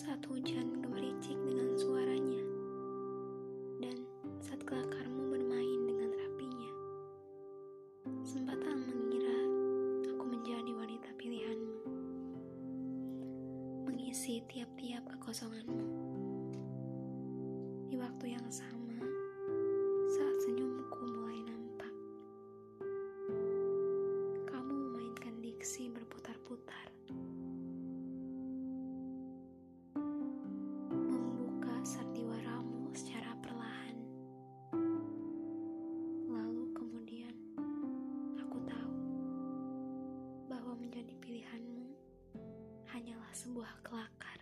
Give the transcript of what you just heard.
saat hujan gemericik dengan suaranya, dan saat kelakarmu bermain dengan rapinya. Sempat tak mengira aku menjadi wanita pilihanmu, mengisi tiap-tiap kekosonganmu. Di waktu yang sama, pilihanmu hanyalah sebuah kelakar.